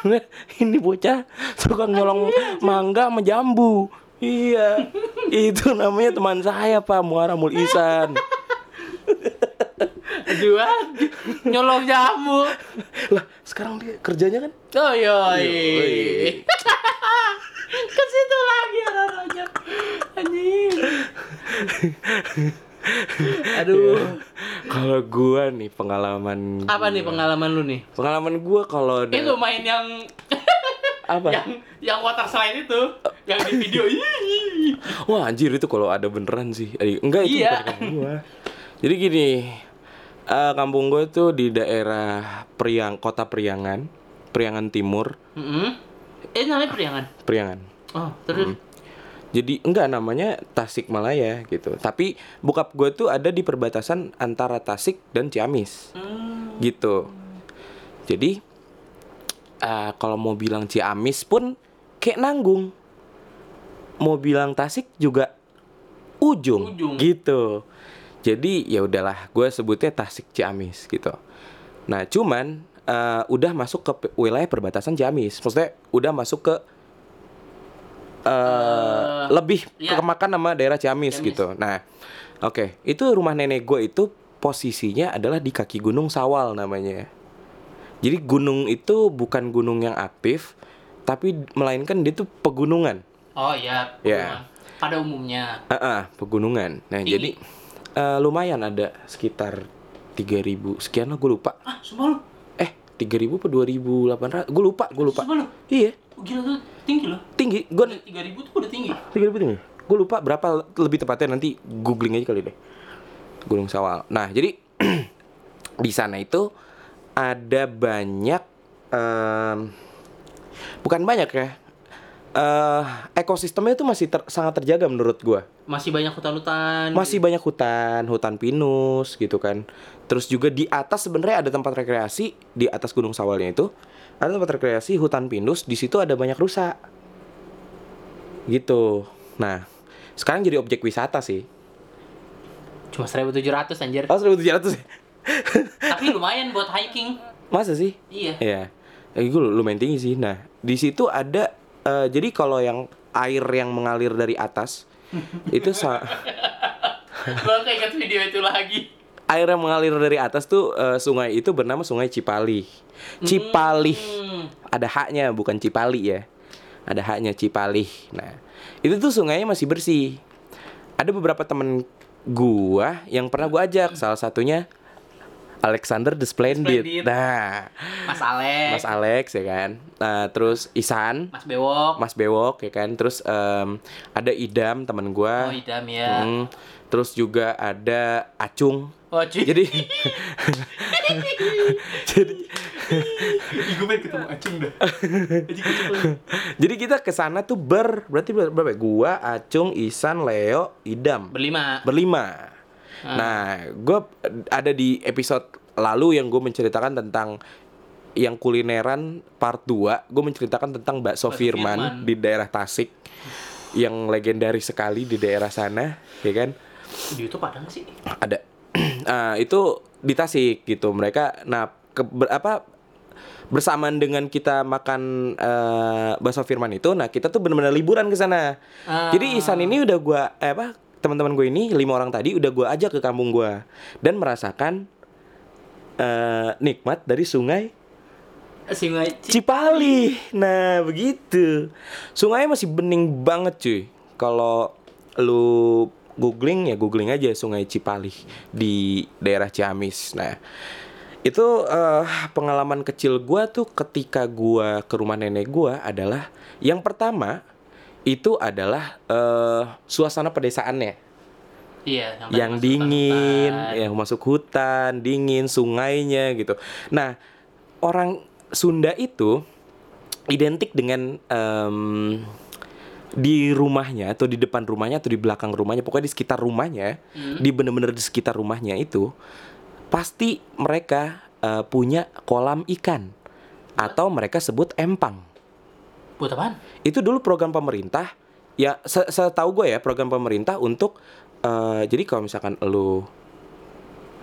ini bocah suka nyolong mangga sama jambu. Iya. Itu namanya teman saya Pak Muaramul Isan. Jual nyolong jamu. lah sekarang dia kerjanya kan? Oh iya. Ke situ lagi arahnya. Anjing. Aduh. Kalau gua nih pengalaman Apa nih pengalaman lu nih? pengalaman gua kalau ada- Itu main yang apa? yang yang water slide itu, yang di video. Wah anjir itu kalau ada beneran sih. Eh, enggak itu Iya. bukan kampung gua. Jadi gini, eh, kampung gue tuh di daerah Priang, kota Priangan, Priangan Timur, Mm-mm. Eh namanya Priangan. Priangan. Oh, terus Jadi enggak namanya Tasikmalaya gitu. Tapi bokap gue tuh ada di perbatasan antara Tasik dan Ciamis. Hmm. Gitu. Jadi eh, kalau mau bilang Ciamis pun kayak nanggung. Mau bilang Tasik juga ujung, Ujung. gitu. Jadi ya udahlah, gue sebutnya Tasik Ciamis gitu. Nah, cuman eh, udah masuk ke wilayah perbatasan Ciamis. Maksudnya udah masuk ke eh, lebih iya. kemakan nama daerah Ciamis, Ciamis. gitu. Nah, oke, itu rumah nenek gue itu posisinya adalah di kaki Gunung Sawal namanya. Jadi gunung itu bukan gunung yang aktif, tapi melainkan dia tuh pegunungan. Oh iya, Ya. pegunungan. pada umumnya. Ah, ah, pegunungan. Nah, Tinggi. jadi eh, lumayan ada sekitar 3000 sekian lah gue lupa. Ah, sumpah lu. Eh, 3000 apa 2800? Gue lupa, gue lupa. Sumpah. Iya, Oh, Gila tuh tinggi loh. tinggi. Gue 3000 tuh udah tinggi. 3000 tinggi. Gue lupa berapa lebih tepatnya nanti googling aja kali deh. Gunung Sawal. Nah, jadi di sana itu ada banyak em, bukan banyak ya. Eh ekosistemnya itu masih ter- sangat terjaga menurut gua. Masih banyak hutan-hutan. Masih banyak hutan, hutan pinus gitu kan. Terus juga di atas sebenarnya ada tempat rekreasi di atas Gunung Sawalnya itu. Ada tempat rekreasi hutan pinus, di situ ada banyak rusa. Gitu. Nah, sekarang jadi objek wisata sih. Cuma 1700 anjir. Oh, 1700 ya? Tapi lumayan buat hiking. Masa sih? Iya. Iya. Eh, gue lumayan tinggi sih. Nah, di situ ada eh, jadi kalau yang air yang mengalir dari atas itu sa- Gua keinget video itu lagi. air yang mengalir dari atas tuh eh, sungai itu bernama Sungai Cipali. Cipali. Hmm. Ada haknya bukan Cipali ya. Ada haknya Cipali. Nah, itu tuh sungainya masih bersih. Ada beberapa temen gua yang pernah gua ajak, salah satunya Alexander the Splendid. Splendid. Nah, Mas Alex, Mas Alex ya kan. Nah, terus Isan, Mas Bewok. Mas Bewok ya kan. Terus em, ada Idam teman gua. Oh, Idam ya. Hmm, terus juga ada Acung. Oh, cuy. Jadi jadi gue pengen ketemu Acung dah. jadi kita ke sana tuh ber berarti ber- berapa? Gua, Acung, Isan, Leo, Idam. Berlima. Berlima. Nah, gue ada di episode lalu yang gue menceritakan tentang yang kulineran part 2 Gue menceritakan tentang bakso Bakso Firman, Firman. di daerah Tasik Yang legendaris sekali di daerah sana Ya kan Di YouTube ada nggak sih? Ada Ah, Itu di Tasik gitu Mereka, nah ke, ber- apa bersamaan dengan kita makan eh, bakso Firman itu, nah kita tuh benar-benar liburan ke sana. Ah. Jadi Isan ini udah gua eh, apa teman-teman gue ini lima orang tadi udah gua ajak ke kampung gua dan merasakan eh, nikmat dari sungai Sungai Ci- Cipali. Nah begitu. Sungainya masih bening banget cuy. Kalau lu googling ya googling aja Sungai Cipali di daerah Ciamis. Nah itu eh, pengalaman kecil gua tuh ketika gua ke rumah nenek gua adalah yang pertama itu adalah eh, suasana pedesaannya Iya, yang masuk dingin, hutan-hutan. yang masuk hutan, dingin, sungainya gitu. Nah, orang Sunda itu identik dengan em, di rumahnya atau di depan rumahnya atau di belakang rumahnya, pokoknya di sekitar rumahnya, di bener-bener di sekitar rumahnya itu pasti mereka eh, punya kolam ikan atau mereka sebut empang Buat apaan? itu dulu program pemerintah ya se- setahu gue ya program pemerintah untuk eh, jadi kalau misalkan lu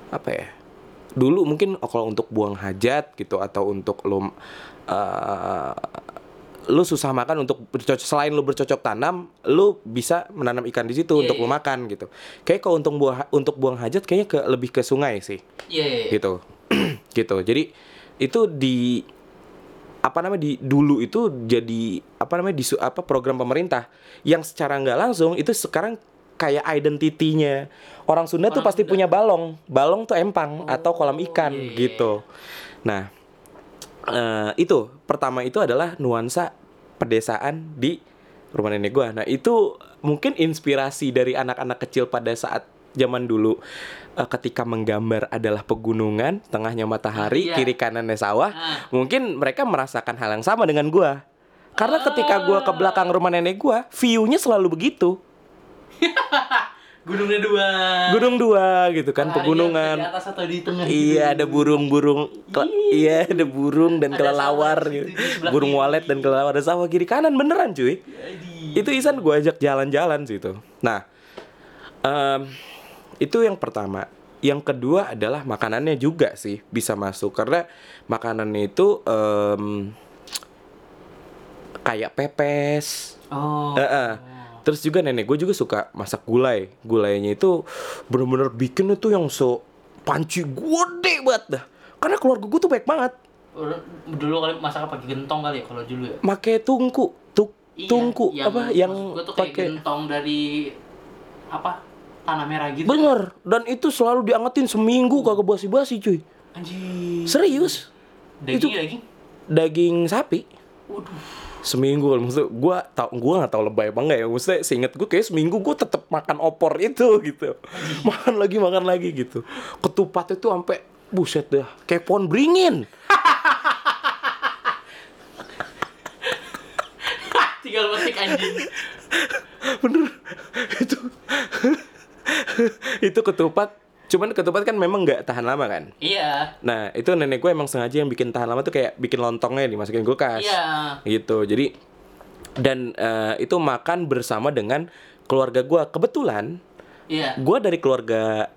apa ya dulu mungkin kalau untuk buang hajat gitu atau untuk lu eh, lu susah makan untuk bercocok selain lu bercocok tanam, lu bisa menanam ikan di situ Iya, untuk lu iya. makan gitu. Kayak kalau untuk buang untuk buang hajat kayaknya ke lebih ke sungai sih Iya, iya, iya. gitu gitu jadi itu di apa namanya di dulu itu jadi apa namanya di apa program pemerintah. Yang secara nggak langsung itu sekarang kayak identitinya. Orang Sunda tuh Orang pasti Sunda. punya balong. Balong tuh empang atau kolam ikan iya, iya, gitu. Nah eh, itu pertama itu adalah nuansa pedesaan di rumah nenek gua. Nah itu mungkin inspirasi dari anak-anak kecil pada saat zaman dulu eh, ketika menggambar adalah pegunungan tengahnya matahari Iya. kiri kanannya sawah Ah. mungkin mereka merasakan hal yang sama dengan gua karena ketika gua ke belakang rumah nenek gua view-nya selalu begitu Gunungnya dua. gunung dua gitu kan Matahari pegunungan yang Di atas atau di tengah. Iya ada burung-burung Iya ada burung dan Ada kelelawar gitu. di Burung kiri. walet dan kelelawar Ada sawah kiri kanan beneran cuy Jadi. Itu Isan gue ajak jalan-jalan situ Nah em, Itu yang pertama Yang kedua adalah makanannya juga sih Bisa masuk Karena makanannya itu em, Kayak pepes Oh. Eh, eh. Terus juga nenek gue juga suka masak gulai. Gulainya itu bener-bener bikinnya tuh yang so panci gede banget dah. Karena keluarga gue tuh baik banget. Dulu kali masak pakai gentong kali ya kalau dulu ya. Make tungku, tuk, Iya, tungku apa yang tuh kayak pakai gentong dari apa tanah merah gitu. Bener, dan itu selalu diangetin seminggu kagak basi-basi cuy. Anjir. Serius, Daging itu- daging. daging sapi Waduh. seminggu maksud gua tau gua nggak tahu lebay apa enggak ya maksudnya seinget gue kayak seminggu gue tetap makan opor itu gitu makan lagi makan lagi gitu ketupat itu sampai buset dah kayak pohon beringin Tinggal metik anjing. bener itu itu ketupat cuman ketupat kan memang nggak tahan lama kan Iya. nah itu nenek gue emang sengaja yang bikin tahan lama tuh kayak bikin lontongnya dimasukin kulkas Iya. gitu jadi dan eh, itu makan bersama dengan keluarga gua kebetulan Iya. gua dari keluarga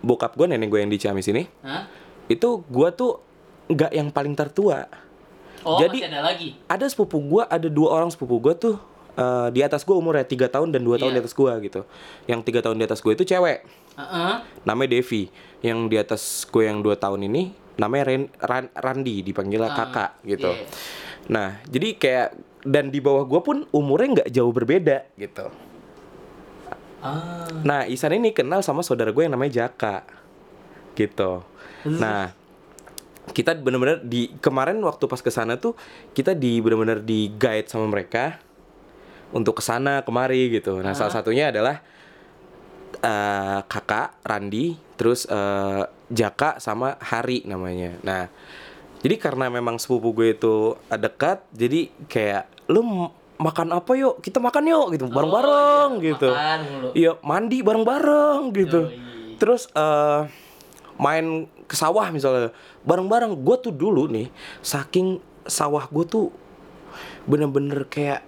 bokap gue nenek gue yang di Ciamis ini Hah? itu gua tuh nggak yang paling tertua Oh, Jadi- masih ada lagi. ada sepupu gua ada dua orang sepupu gua tuh eh, di atas gua umurnya tiga tahun dan dua tahun Iya. di atas gua gitu yang tiga tahun di atas gua itu cewek Heeh. namanya Devi yang di atas gue yang dua tahun ini namanya Ren, Ran- Randi dipanggilnya Ah, kakak gitu iya. nah jadi kayak dan di bawah gue pun umurnya nggak jauh berbeda gitu Ah. nah Isan ini kenal sama saudara gue yang namanya Jaka gitu nah kita bener-bener di kemarin waktu pas ke sana tuh kita di bener-bener di guide sama mereka untuk ke sana kemari gitu nah salah satunya adalah eh, kakak Randi, terus eh, Jaka sama Hari namanya. Nah, jadi karena memang sepupu gue itu dekat, jadi kayak lu makan apa yuk? Kita makan yuk gitu, bareng-bareng iya, gitu. Iya, mandi bareng-bareng gitu. Yoi. Terus eh main ke sawah misalnya, bareng-bareng. Gue tuh dulu nih, saking sawah gue tuh bener-bener kayak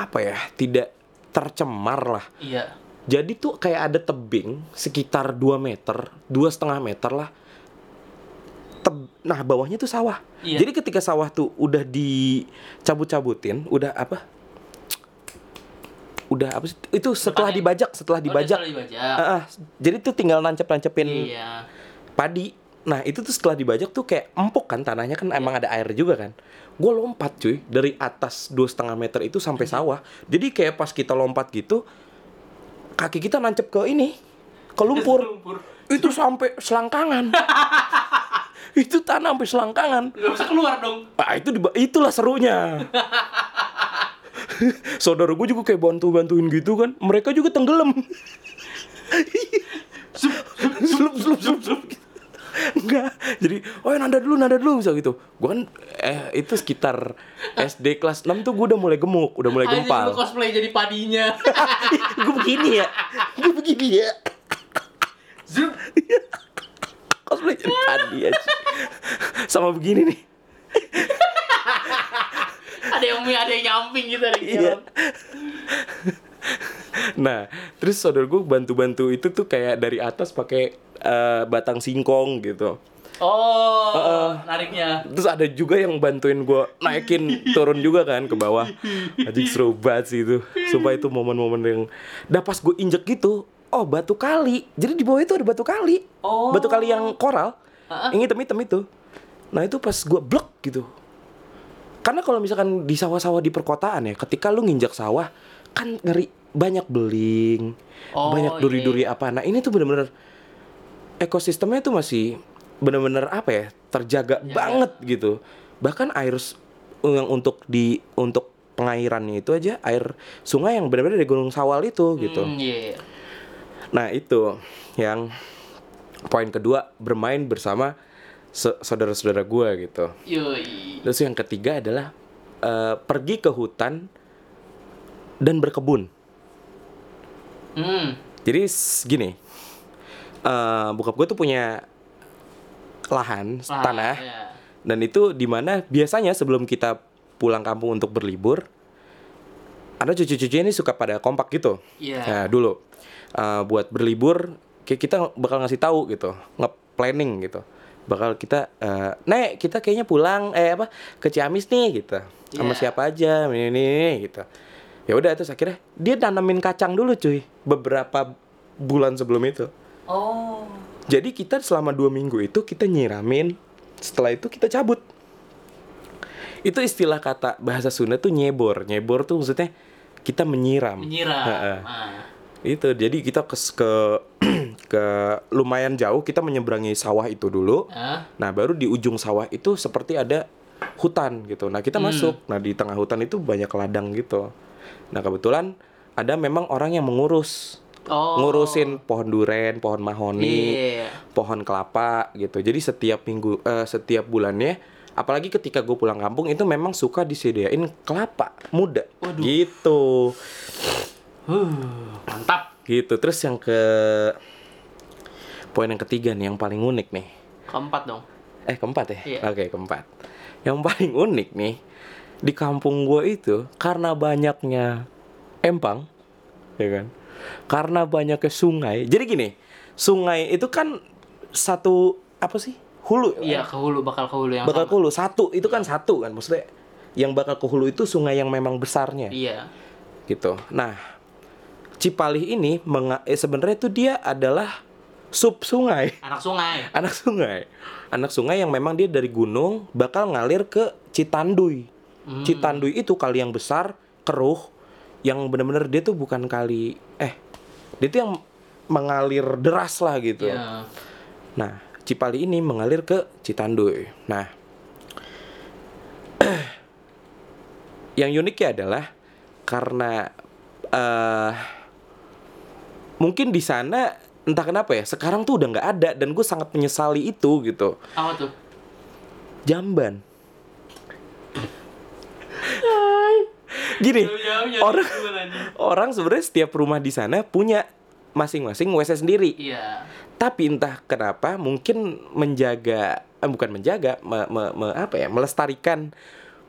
apa ya? Tidak tercemar lah. Iya. Jadi tuh kayak ada tebing sekitar 2 meter, dua setengah meter lah. Teb- nah bawahnya tuh sawah. Iya. Jadi ketika sawah tuh udah dicabut-cabutin, udah apa? Udah apa sih? Itu setelah dibajak, setelah Oh, dibajak. selalu dibajak. Ah, ah. jadi tuh tinggal nancep-nancepin Iya. padi. Nah itu tuh setelah dibajak tuh kayak empuk kan tanahnya kan emang ada air juga kan. Gue lompat cuy dari atas dua setengah meter itu sampai sawah. Jadi kayak pas kita lompat gitu, kaki kita nancep ke ini, ke lumpur. Lumpur. itu sampai selangkangan. itu tanah sampai selangkangan. Gak bisa keluar dong. Ah itu itulah serunya. Saudara gue juga kayak bantu-bantuin gitu kan. Mereka juga tenggelam. Slup, slup, slup, slup. Enggak. Jadi, oh nanda dulu, nanda dulu bisa gitu. Gue kan eh itu sekitar SD kelas 6 tuh gue udah mulai gemuk, udah mulai gempal. cosplay jadi padinya. gue begini ya. Gue begini ya. Zup. Cosplay jadi padi aja. Sama begini nih. ada yang ada yang nyamping gitu ada yang Iya. Nah, terus saudara gue bantu-bantu itu tuh kayak dari atas pakai eh, batang singkong gitu. Oh, nariknya. Terus ada juga yang bantuin gue naikin turun juga kan ke bawah. Anjing seru banget sih itu. Sumpah itu momen-momen yang dah pas gue injek gitu. Oh batu kali. Jadi di bawah itu ada batu kali. Oh. Batu kali yang koral. Ah. Yang hitam-hitam itu. Nah itu pas gue blok gitu. Karena kalau misalkan di sawah-sawah di perkotaan ya, ketika lu nginjak sawah kan ngeri banyak beling, Oh, banyak iya, duri-duri apa. Nah ini tuh bener-bener ekosistemnya tuh masih bener-bener apa ya terjaga banget gitu. Bahkan air yang untuk di untuk pengairannya itu aja air sungai yang benar-benar dari Gunung Sawal itu gitu. Hmm, iya. Nah itu yang poin kedua bermain bersama saudara-saudara gua gitu. Yoi. Terus yang ketiga adalah eh, pergi ke hutan dan berkebun. Hmm. Jadi gini, eh bokap gue tuh punya lahan Ah, tanah iya. dan itu di mana biasanya sebelum kita pulang kampung untuk berlibur, ada cucu-cucu ini suka pada kompak gitu. Iya. Nah dulu eh, buat berlibur kita bakal ngasih tahu gitu, nge-planning gitu. Bakal kita eh, Nek, kita kayaknya pulang eh apa ke Ciamis nih gitu. Sama Iya. siapa aja ini, ini, ini gitu. Ya udah terus akhirnya dia tanamin kacang dulu cuy beberapa bulan sebelum itu. Oh. Jadi kita selama dua minggu itu kita nyiramin, setelah itu kita cabut. Itu istilah kata bahasa Sunda tuh nyebor. Nyebor tuh maksudnya kita menyiram. Menyiram. Heeh. Ah. Itu jadi kita ke ke ke lumayan jauh kita menyeberangi sawah itu dulu. Ah. Nah, baru di ujung sawah itu seperti ada hutan gitu. Nah, kita masuk. Nah, di tengah hutan itu banyak ladang gitu. Nah, kebetulan ada memang orang yang mengurus Oh. ngurusin pohon duren, pohon mahoni, Iya. pohon kelapa gitu. Jadi setiap minggu, eh, setiap bulannya, apalagi ketika gue pulang kampung itu memang suka disediain kelapa muda, Waduh. gitu, Huh, mantap. gitu. Terus yang ke poin yang ketiga nih, yang paling unik nih. Keempat dong. Eh keempat ya? Iya. Oke keempat. Yang paling unik nih di kampung gue itu karena banyaknya empang, ya kan? Karena banyaknya sungai. Jadi gini, sungai itu kan satu apa sih? Hulu. Iya, ke hulu bakal ke hulu yang bakal ke sama. hulu satu itu kan satu kan maksudnya yang bakal ke hulu itu sungai yang memang besarnya Iya. gitu. Nah, Cipalih ini menga- eh, sebenarnya itu dia adalah sub sungai Anak sungai. anak sungai anak sungai yang memang dia dari gunung bakal ngalir ke Citanduy Hmm. Citanduy itu kali yang besar keruh yang bener-bener dia tuh bukan kali dia tuh yang mengalir deras lah gitu Iya. nah Cipali ini mengalir ke Citanduy nah yang uniknya adalah karena eh mungkin di sana entah kenapa ya sekarang tuh udah nggak ada dan gue sangat menyesali itu gitu Apa tuh? jamban gini orang orang sebenarnya setiap rumah di sana punya masing-masing WC sendiri. Iya. tapi entah kenapa mungkin menjaga eh, bukan menjaga me- me- me- apa ya melestarikan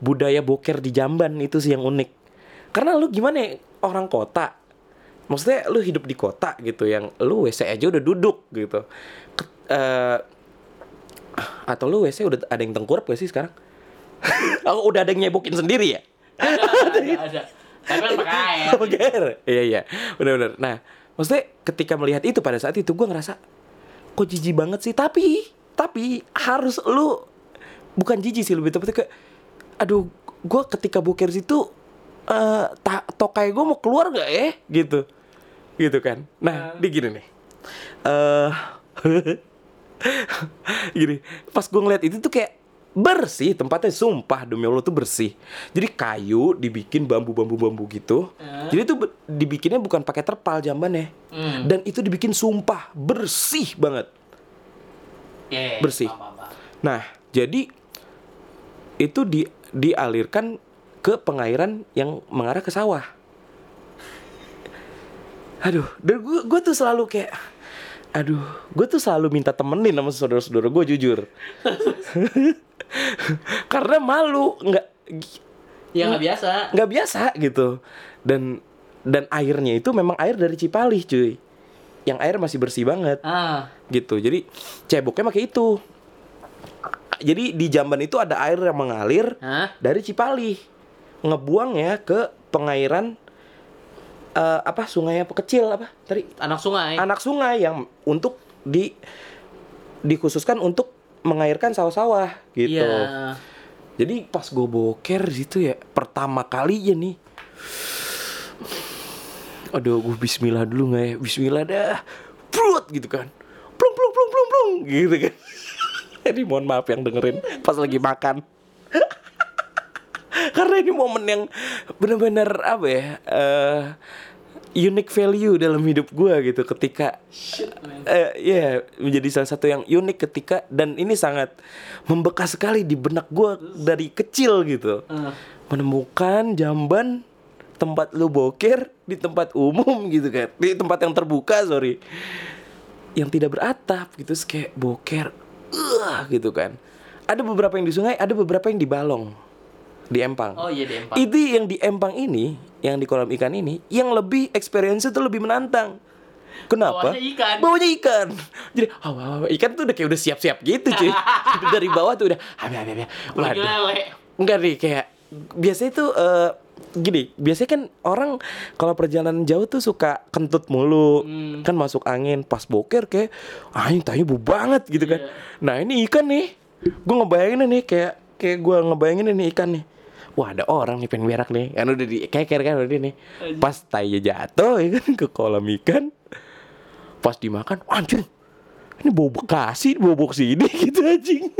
budaya boker di jamban itu sih yang unik. Karena lu gimana ya, orang kota maksudnya lu hidup di kota gitu yang lu WC aja udah duduk gitu. Ke- eh, atau lu WC udah ada yang tengkurap gak sih sekarang? Oh, udah ada yang nyebokin sendiri ya Ada, ada, ada. Tapi kan pakai air. Pakai air. Iya iya, benar-benar. Nah, maksudnya ketika melihat itu pada saat itu gue ngerasa kok jijik banget sih. Tapi tapi harus lu bukan jijik sih lebih tepatnya kayak aduh gue ketika boker situ eh tak tokai gue mau keluar nggak ya gitu gitu kan nah dia gini nih eh gini pas gue ngeliat itu tuh kayak bersih tempatnya sumpah demi allah tuh bersih jadi kayu dibikin bambu bambu bambu gitu jadi tuh dibikinnya bukan pakai terpal jambannya Hmm. dan itu dibikin sumpah bersih banget Iya, Bersih. paham, paham. Nah, jadi itu di dialirkan ke pengairan yang mengarah ke sawah. Aduh, dan gue gue tuh selalu kayak aduh, gue tuh selalu minta temenin sama saudara-saudara gue jujur. Karena malu, nggak Ya nggak biasa. nggak biasa gitu. Dan dan airnya itu memang air dari Cipalih, cuy. Yang air masih bersih banget Ah, gitu jadi ceboknya pakai itu jadi di Jamban itu ada air yang mengalir Hah? dari Cipali ngebuangnya ke pengairan eh, apa sungai apa kecil apa tadi Anak sungai. anak sungai yang untuk di dikhususkan untuk mengairkan sawah-sawah gitu. Iya. Jadi pas gue boker gitu ya pertama kalinya nih. Aduh, gue bismillah dulu nggak ya? Bismillah dah. Brut gitu kan. Plung plung plung plung plung gitu kan. Ini mohon maaf yang dengerin pas lagi makan. Karena ini momen yang benar-benar apa ya? eh unique value dalam hidup gua gitu ketika eh ya menjadi salah satu yang unik ketika dan ini sangat membekas sekali di benak gua dari kecil gitu. Eh. Menemukan jamban tempat lu boker di tempat umum gitu kan. Di tempat yang terbuka, sorry. Yang tidak beratap gitu, kayak boker uh, gitu kan. Ada beberapa yang di sungai, ada beberapa yang di balong. Di empang. Oh iya di Empang. Itu yang di empang ini, yang di kolam ikan ini, yang lebih experience itu lebih menantang. Kenapa? Bawahnya ikan. Bawahnya ikan. Jadi, oh, wow, ikan tuh udah kayak udah siap-siap gitu, cuy. Dari bawah tuh udah, habis, habis, habis. Waduh. Enggak nih, kayak biasanya tuh eh, gini, biasanya kan orang kalau perjalanan jauh tuh suka kentut mulu, Hmm. kan masuk angin, pas boker kayak anjing tanya bu banget gitu kan. Iya. Nah ini ikan nih, gue ngebayangin nih kayak kayak gue ngebayangin nih ikan nih. Wah ada orang nih pengen berak nih, kan udah di keker kan udah nih. Pas tainya jatuh ya kan ke kolam ikan, pas dimakan, anjing ini bau bekasi, bau bau sini gitu anjing.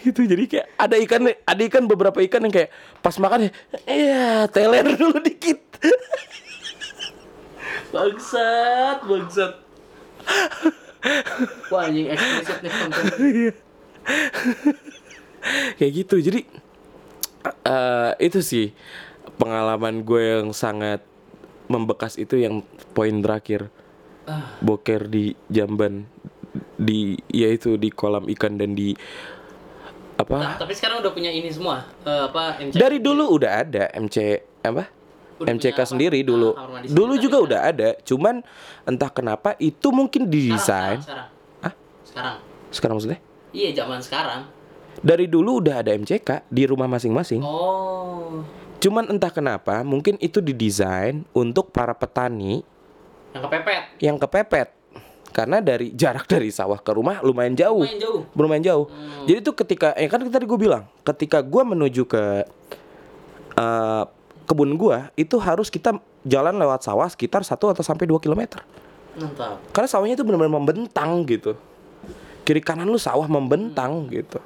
gitu jadi kayak ada ikan ada ikan beberapa ikan yang kayak pas makan ya iya teler dulu dikit Bangsat, bangsat. Wah anjing eksplisit nih konten. kayak gitu jadi eh itu sih pengalaman gue yang sangat membekas itu yang poin terakhir boker di jamban di yaitu di kolam ikan dan di Nah, apa tapi sekarang udah punya ini semua. Eh, apa MC? dari dulu udah ada MC apa Udah MCK punya apa? sendiri Ah, dulu dulu sendiri, juga tapi udah ada cuman entah kenapa itu mungkin Sekarang, didesain Sekarang, Hah? sekarang. Sekarang. sekarang maksudnya Iya zaman sekarang. dari dulu udah ada MCK di rumah masing-masing Oh. Cuman entah kenapa mungkin itu didesain untuk para petani Yang kepepet. yang kepepet karena dari jarak dari sawah ke rumah lumayan jauh. Lumayan jauh. Lumayan jauh. Hmm. Jadi tuh ketika ya kan tadi gue bilang, ketika gua menuju ke eh, kebun gua itu harus kita jalan lewat sawah sekitar 1 atau sampai 2 km. Mantap. Karena sawahnya itu benar-benar membentang gitu. Kiri kanan lu sawah membentang gitu.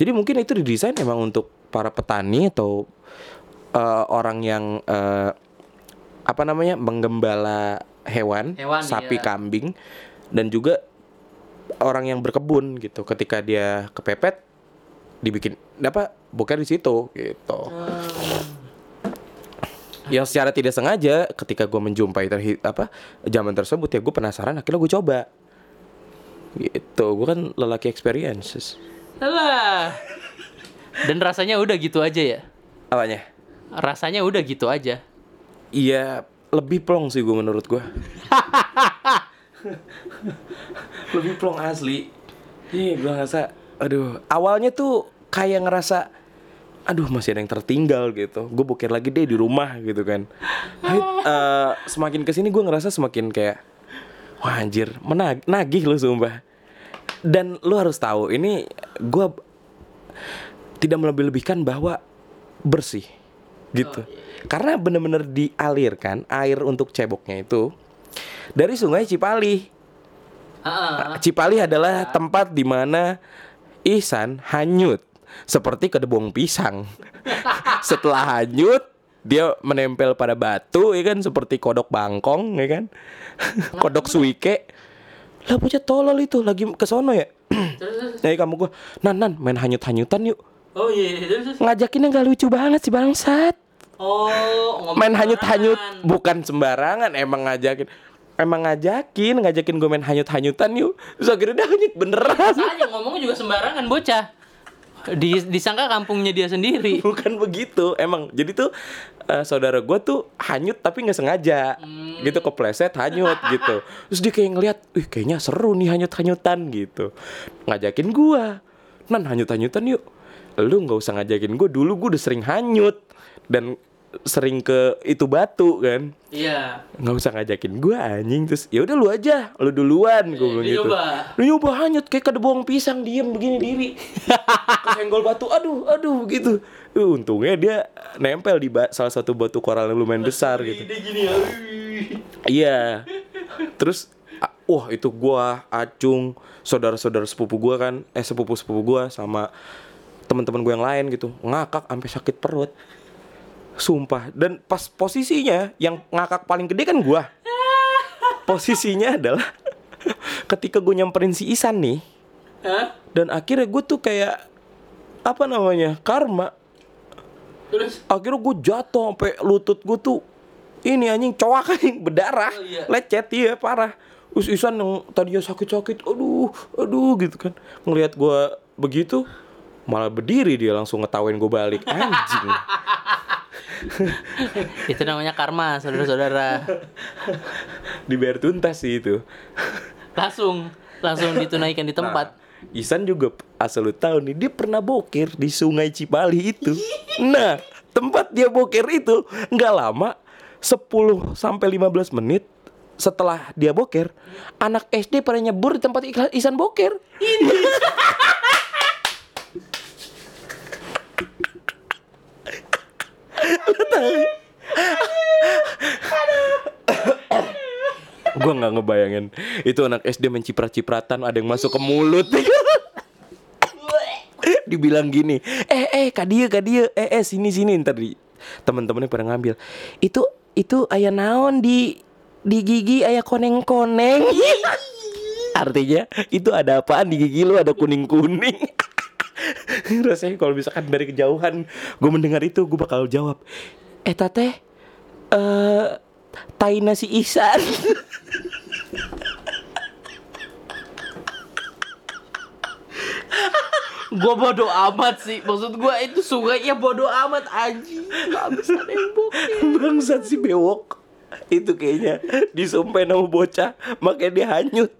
Jadi mungkin itu didesain emang untuk para petani atau eh, orang yang eh, apa namanya menggembala hewan, Hewan, sapi, iya. kambing dan juga orang yang berkebun gitu. Ketika dia kepepet dibikin apa boker di situ gitu. Yang secara tidak sengaja ketika gue menjumpai terhi apa zaman tersebut ya gue penasaran akhirnya gue coba gitu gue kan lelaki experiences Alah. Dan rasanya udah gitu aja ya. apanya Rasanya udah gitu aja. iya lebih plong sih gue menurut gue lebih plong asli iya gue ngerasa aduh awalnya tuh kayak ngerasa aduh masih ada yang tertinggal gitu. Gue boker lagi deh di rumah gitu kan. Tapi, eh, semakin ke sini gue ngerasa semakin kayak wah anjir menag nagih lu sumpah. Dan lu harus tahu ini gue tidak melebih-lebihkan bahwa bersih gitu. Karena bener-bener dialirkan air untuk ceboknya itu dari sungai Cipali. Heeh. Cipali adalah tempat di mana Ihsan hanyut seperti kedebong pisang. Setelah hanyut, dia menempel pada batu, ya kan seperti kodok bangkong, ya kan? kodok suike. Lah bocah tolol itu lagi ke sono ya. Nah, kamu gua, "Nan, nan, main hanyut-hanyutan yuk." Oh iya, iya, terus. Ngajakinnya nggak lucu banget sih bangsat. Oh, ngomong Main hanyut-hanyut bukan sembarangan, emang ngajakin. Emang ngajakin, ngajakin gue main hanyut-hanyutan yuk. Terus akhirnya dia hanyut beneran. Saja ngomongnya juga sembarangan bocah. Di, disangka kampungnya dia sendiri. bukan begitu. Emang jadi tuh eh, saudara gue tuh hanyut tapi nggak sengaja. Gitu kepleset hanyut gitu. Terus dia kayak ngeliat ih kayaknya seru nih hanyut hanyutan gitu. Ngajakin gua nan hanyut hanyutan yuk. Lu nggak usah ngajakin gue dulu gue udah sering hanyut. Dan sering ke itu batu kan? Iya. nggak usah ngajakin gue anjing. Terus ya udah lu aja lu duluan gue bilang dia gitu. nyoba. lu nyoba hanyut kayak kada bohong pisang diem begini diri. Kesenggol batu aduh aduh gitu. Uh, untungnya dia nempel di salah satu batu koral yang lumayan besar gitu. ya. iya. Terus wah itu gua acung saudara-saudara sepupu gua kan. Eh sepupu sepupu gua sama teman-teman gua yang lain gitu. Ngakak sampai sakit perut sumpah. Dan pas posisinya yang ngakak paling gede kan gua. Posisinya adalah ketika gue nyamperin si Isan nih. Hah? dan akhirnya gue tuh kayak apa namanya karma. Terus? Akhirnya gue jatuh sampai lutut gue tuh ini anjing coak anjing berdarah. Oh, iya. lecet iya parah. Terus Isan yang tadinya sakit-sakit aduh aduh gitu kan. Ngelihat gue begitu malah berdiri dia langsung ngetawain gue balik anjing itu namanya karma, saudara-saudara. dibayar tuntas sih itu Langsung langsung ditunaikan di tempat. Nah, Isan juga asal lu tahu nih dia pernah boker di Sungai Cipali itu. Nah, tempat dia boker itu nggak lama 10 sampai 15 menit setelah dia boker, anak SD pada nyebur di tempat iklan Isan boker. Gua nggak ngebayangin itu anak SD menciprat-cipratan ada yang masuk ke mulut. Dibilang gini, eh eh kadia kadia, eh eh sini sini ntar di teman-temannya pada ngambil. Itu itu ayah naon di di gigi ayah koneng-koneng. Artinya itu ada apaan di gigi lu ada kuning-kuning. Rasanya kalau misalkan dari kejauhan gue mendengar itu gue bakal jawab, eh tate, eh tai nasi isan. Gua bodoh amat sih. Maksud gua itu sungainya bodoh amat bokeh. Bangsat si bewok Itu kayaknya disumpahin sama bocah Makanya dia hanyut